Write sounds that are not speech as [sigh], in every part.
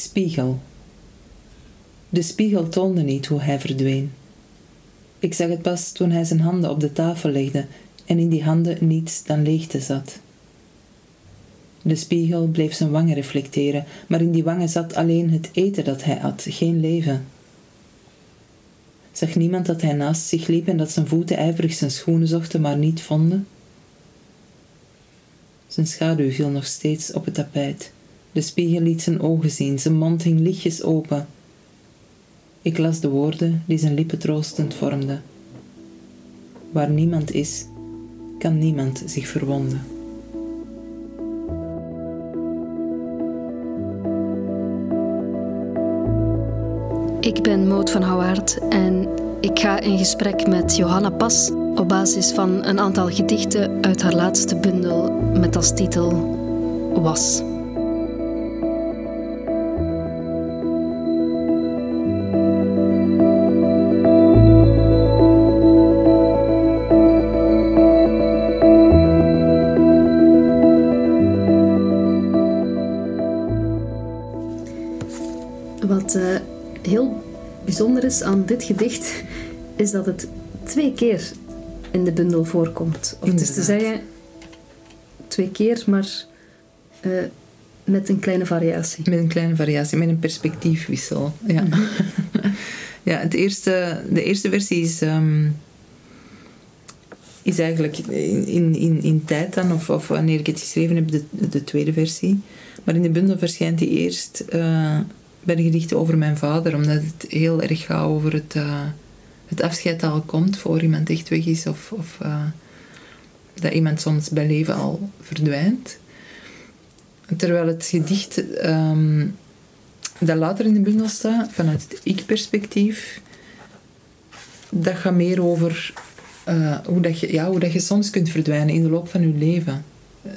Spiegel. De spiegel toonde niet hoe hij verdween. Ik zag het pas toen hij zijn handen op de tafel legde en in die handen niets dan leegte zat. De spiegel bleef zijn wangen reflecteren, maar in die wangen zat alleen het eten dat hij at, geen leven. Zag niemand dat hij naast zich liep en dat zijn voeten ijverig zijn schoenen zochten, maar niet vonden? Zijn schaduw viel nog steeds op het tapijt. De spiegel liet zijn ogen zien, zijn mond hing lichtjes open. Ik las de woorden die zijn lippen troostend vormden. Waar niemand is, kan niemand zich verwonden. Ik ben Moot van Houwaard en ik ga in gesprek met Johanna Pas op basis van een aantal gedichten uit haar laatste bundel met als titel Was. Wat uh, heel bijzonder is aan dit gedicht, is dat het twee keer in de bundel voorkomt. Of het is te zeggen, twee keer, maar uh, met een kleine variatie. Met een kleine variatie, met een perspectiefwissel. Ja, mm -hmm. [laughs] ja het eerste, de eerste versie is, um, is eigenlijk in, in, in tijd dan, of, of wanneer ik het geschreven heb, de, de tweede versie. Maar in de bundel verschijnt die eerst uh, bij de gedichten over mijn vader, omdat het heel erg gaat over het, uh, het afscheid dat al komt voor iemand echt weg is, of, of uh, dat iemand soms bij leven al verdwijnt. Terwijl het gedicht um, dat later in de bundel staat, vanuit het ik-perspectief, dat gaat meer over uh, hoe, dat je, ja, hoe dat je soms kunt verdwijnen in de loop van je leven.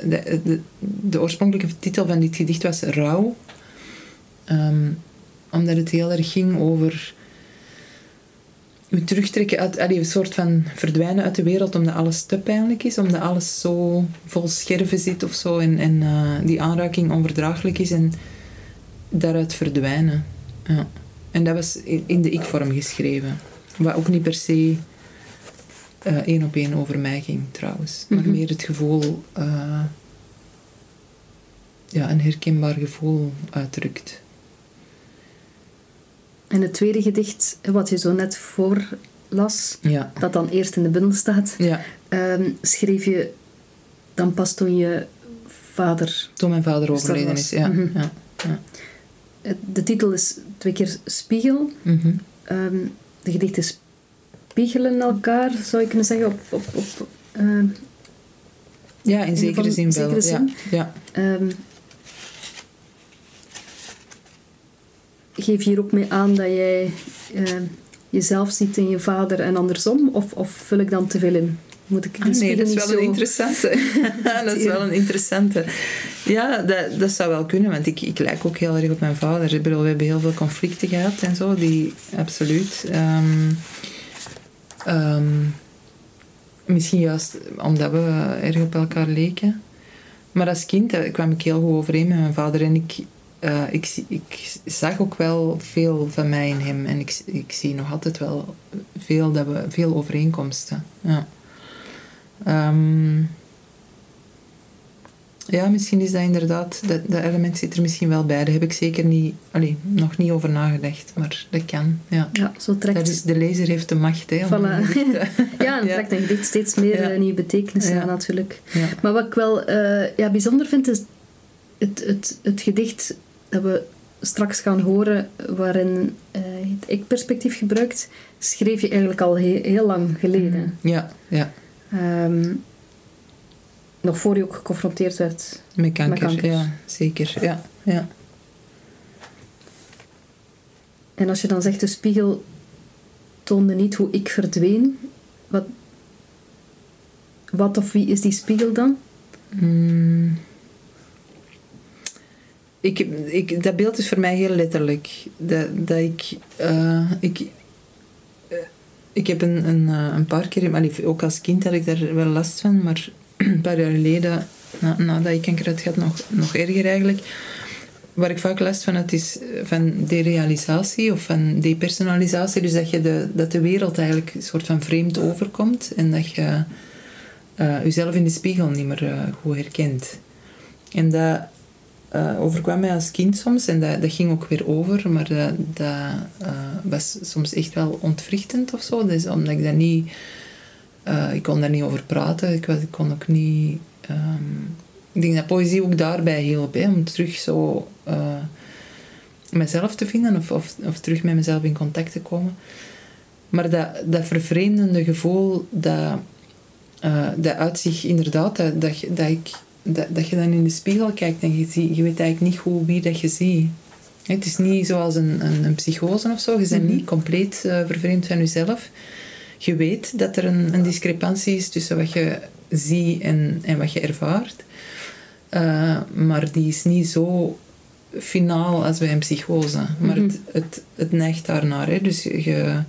De, de, oorspronkelijke titel van dit gedicht was Rouw. Um, omdat het heel erg ging over je terugtrekken uit, allee, een soort van verdwijnen uit de wereld omdat alles te pijnlijk is, omdat alles zo vol scherven zit of zo en, en uh, die aanraking onverdraaglijk is en daaruit verdwijnen. Ja. En dat was in de ik-vorm geschreven. Wat ook niet per se uh, één op één over mij ging trouwens, maar mm -hmm. meer het gevoel, uh, ja, een herkenbaar gevoel uitdrukt. En het tweede gedicht, wat je zo net voorlas, ja. dat dan eerst in de bundel staat, ja. um, schreef je dan pas toen je vader... Toen mijn vader overleden is, ja. Mhm. Mm -hmm. ja. ja. De titel is twee keer Spiegel. Mm -hmm. um, de gedichten spiegelen elkaar, zou je kunnen zeggen, op... op, op uh, ja, in zekere zin wel. Zekere zin. Ja. ja. Um, geef je hier ook mee aan dat jij uh, jezelf ziet in je vader en andersom? Of, of vul ik dan te veel in? Moet ik ah, nee, dat is wel zo... een interessante. [laughs] dat is wel een interessante. Ja, dat, dat zou wel kunnen, want ik, ik lijk ook heel erg op mijn vader. Ik bedoel, we hebben heel veel conflicten gehad en zo, die absoluut. Um, um, misschien juist omdat we erg op elkaar leken. Maar als kind kwam ik heel goed overeen met mijn vader en ik, uh, ik, ik zag ook wel veel van mij in hem. En ik, ik zie nog altijd wel veel, dat we, veel overeenkomsten. Ja. Um, ja, misschien is dat inderdaad, dat, dat element zit er misschien wel bij. Daar heb ik zeker niet, allee, nog niet over nagedacht, maar dat kan. Ja, ja zo trekt... Dat is, de lezer heeft de macht, hè. Voilà. [laughs] ja, en trekt denk ik steeds meer ja. nieuwe betekenissen aan, natuurlijk. Ja. Maar wat ik wel uh, ja, bijzonder vind, is het, het, het gedicht dat we straks gaan horen, waarin uh, het ik-perspectief gebruikt, schreef je eigenlijk al heel, heel lang geleden. Ja, ja. Um, nog voor je ook geconfronteerd werd met kanker. Met kanker. Ja, zeker. Ja, ja. En als je dan zegt, de spiegel toonde niet hoe ik verdween, wat, wat of wie is die spiegel dan? Mm. Ik, ik, dat beeld is voor mij heel letterlijk. Dat, dat ik, uh, ik, uh, ik heb een, een, een paar keer, ook als kind had ik daar wel last van, maar [clears throat] een paar jaar geleden, na, nadat ik kanker had gehad, nog, nog erger eigenlijk. waar ik vaak last van had, is van derealisatie of van depersonalisatie. Dus dat, je de, dat de wereld eigenlijk een soort van vreemd overkomt en dat je jezelf in de spiegel niet meer goed herkent. En dat uh, overkwam mij als kind soms en dat, dat ging ook weer over, maar dat, dat was soms echt wel ontwrichtend of zo. Dus omdat ik dat niet... ik kon daar niet over praten, ik, ik kon ook niet... Um, ik denk dat poëzie ook daarbij hielp, hè, om terug zo mezelf te vinden of, of, terug met mezelf in contact te komen. Maar dat, dat vervreemdende gevoel, dat, uh, dat uit zich inderdaad, dat, dat, ik, dat, dat je dan in de spiegel kijkt en je, zie, je weet eigenlijk niet goed wie dat je ziet. Het is niet zoals een, een, een psychose of zo. Je bent mhm. niet compleet uh, vervreemd van jezelf. Je weet dat er een, een discrepantie is tussen wat je ziet en, en wat je ervaart. Uh, maar die is niet zo finaal als bij een psychose. Maar mhm. het, het, het neigt daarnaar. Hè. Dus je,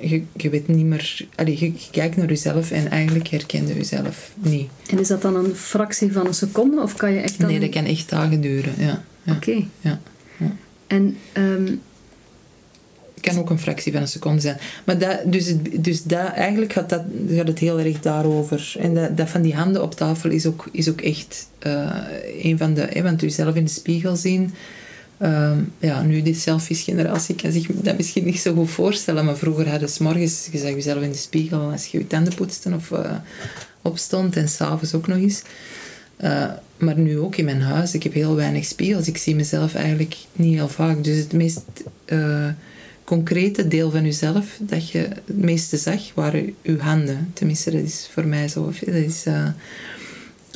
je, je weet niet meer... Allee, je, kijkt naar jezelf en eigenlijk herkende je jezelf niet. En is dat dan een fractie van een seconde? Of kan je echt dan... Nee, dat kan echt dagen duren, ja. ja. Oké. Ja. ja. En... Um, kan ook een fractie van een seconde zijn. Maar dat, dus, dus dat, eigenlijk gaat, dat, gaat het heel erg daarover. En dat, dat van die handen op tafel is ook, is ook echt uh, een van de... want u zelf in de spiegel zien... Uh, ja, nu, die selfies-generatie kan zich dat misschien niet zo goed voorstellen, maar vroeger hadden ze morgens, je zag jezelf in de spiegel als je je tanden poetste of uh, opstond en s'avonds ook nog eens. Uh, maar nu ook in mijn huis, ik heb heel weinig spiegels. Ik zie mezelf eigenlijk niet heel vaak. Dus het meest concrete deel van jezelf dat je het meeste zag, waren uw handen. Tenminste, dat is voor mij zo. Dat is,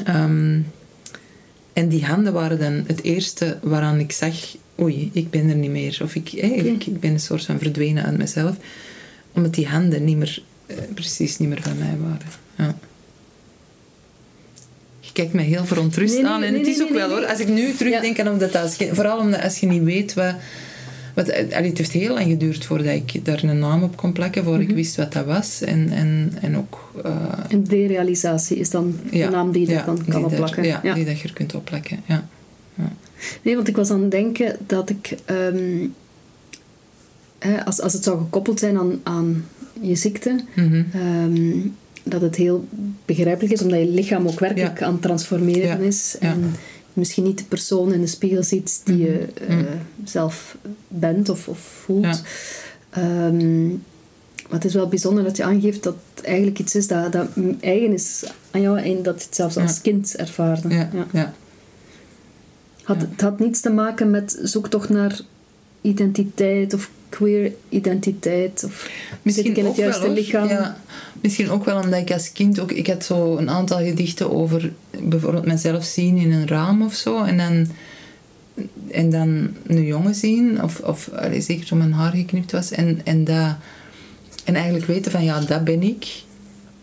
um, en die handen waren dan het eerste waaraan ik zag, oei, ik ben er niet meer. Of ik, hey, ik, ik, ben een soort van verdwenen aan mezelf. Omdat die handen niet meer, uh, precies niet meer van mij waren. Ja. Je kijkt mij heel verontrust nee, nee, aan. En nee, het is ook wel hoor, als ik nu terugdenk ja. aan omdat dat, vooral omdat als je niet weet wat wat, allee, het heeft heel lang geduurd voordat ik daar een naam op kon plakken, voor ik mhm. wist wat dat was. En, en, en ook... Uh, en derealisatie is dan de naam die je ja, dan kan opplakken. ja, die dat je er kunt opplakken, ja. ja. Nee, want ik was aan het denken dat ik... Um, hè, als, als het zou gekoppeld zijn aan, aan je ziekte... Mm um, dat het heel begrijpelijk is, omdat je lichaam ook werkelijk aan het transformeren is. En misschien niet de persoon in de spiegel ziet die je uh, zelf bent of, of voelt. Ja. Um, maar het is wel bijzonder dat je aangeeft dat het eigenlijk iets is dat, dat eigen is aan jou en dat je het zelfs als kind ervaarde. Ja. ja. Had, het had niets te maken met zoektocht naar identiteit of queer identiteit? Of misschien in het juiste lichaam? Ja, misschien ook wel omdat ik als kind ook... Ik had zo een aantal gedichten over bijvoorbeeld mezelf zien in een raam of zo. En dan, en dan een jongen zien. Of, of allee, zeker toen mijn haar geknipt was. En, en, dat, en eigenlijk weten van, ja, dat ben ik.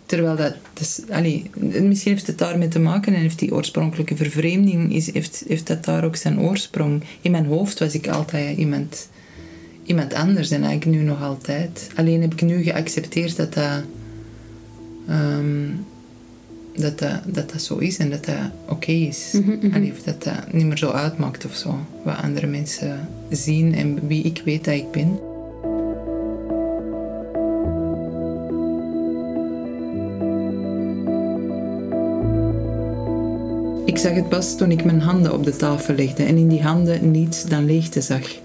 Terwijl dat... Dus, allee, misschien heeft het daarmee te maken. En heeft die oorspronkelijke vervreemding... Is, heeft, heeft dat daar ook zijn oorsprong. In mijn hoofd was ik altijd iemand iemand anders en eigenlijk nu nog altijd. Alleen heb ik nu geaccepteerd dat dat, um, dat, dat, dat, dat zo is en dat dat oké is. Mm -hmm. dat dat niet meer zo uitmaakt of zo. Wat andere mensen zien en wie ik weet dat ik ben. Ik zag het pas toen ik mijn handen op de tafel legde en in die handen niets dan leegte zag.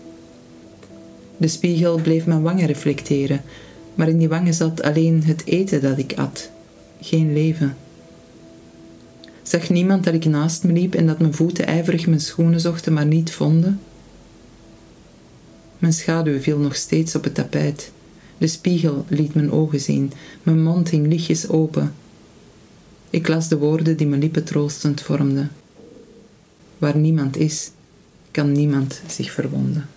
De spiegel bleef mijn wangen reflecteren, maar in die wangen zat alleen het eten dat ik at, geen leven. Zag niemand dat ik naast me liep en dat mijn voeten ijverig mijn schoenen zochten, maar niet vonden? Mijn schaduw viel nog steeds op het tapijt. De spiegel liet mijn ogen zien, mijn mond hing lichtjes open. Ik las de woorden die mijn lippen troostend vormden. Waar niemand is, kan niemand zich verwonden.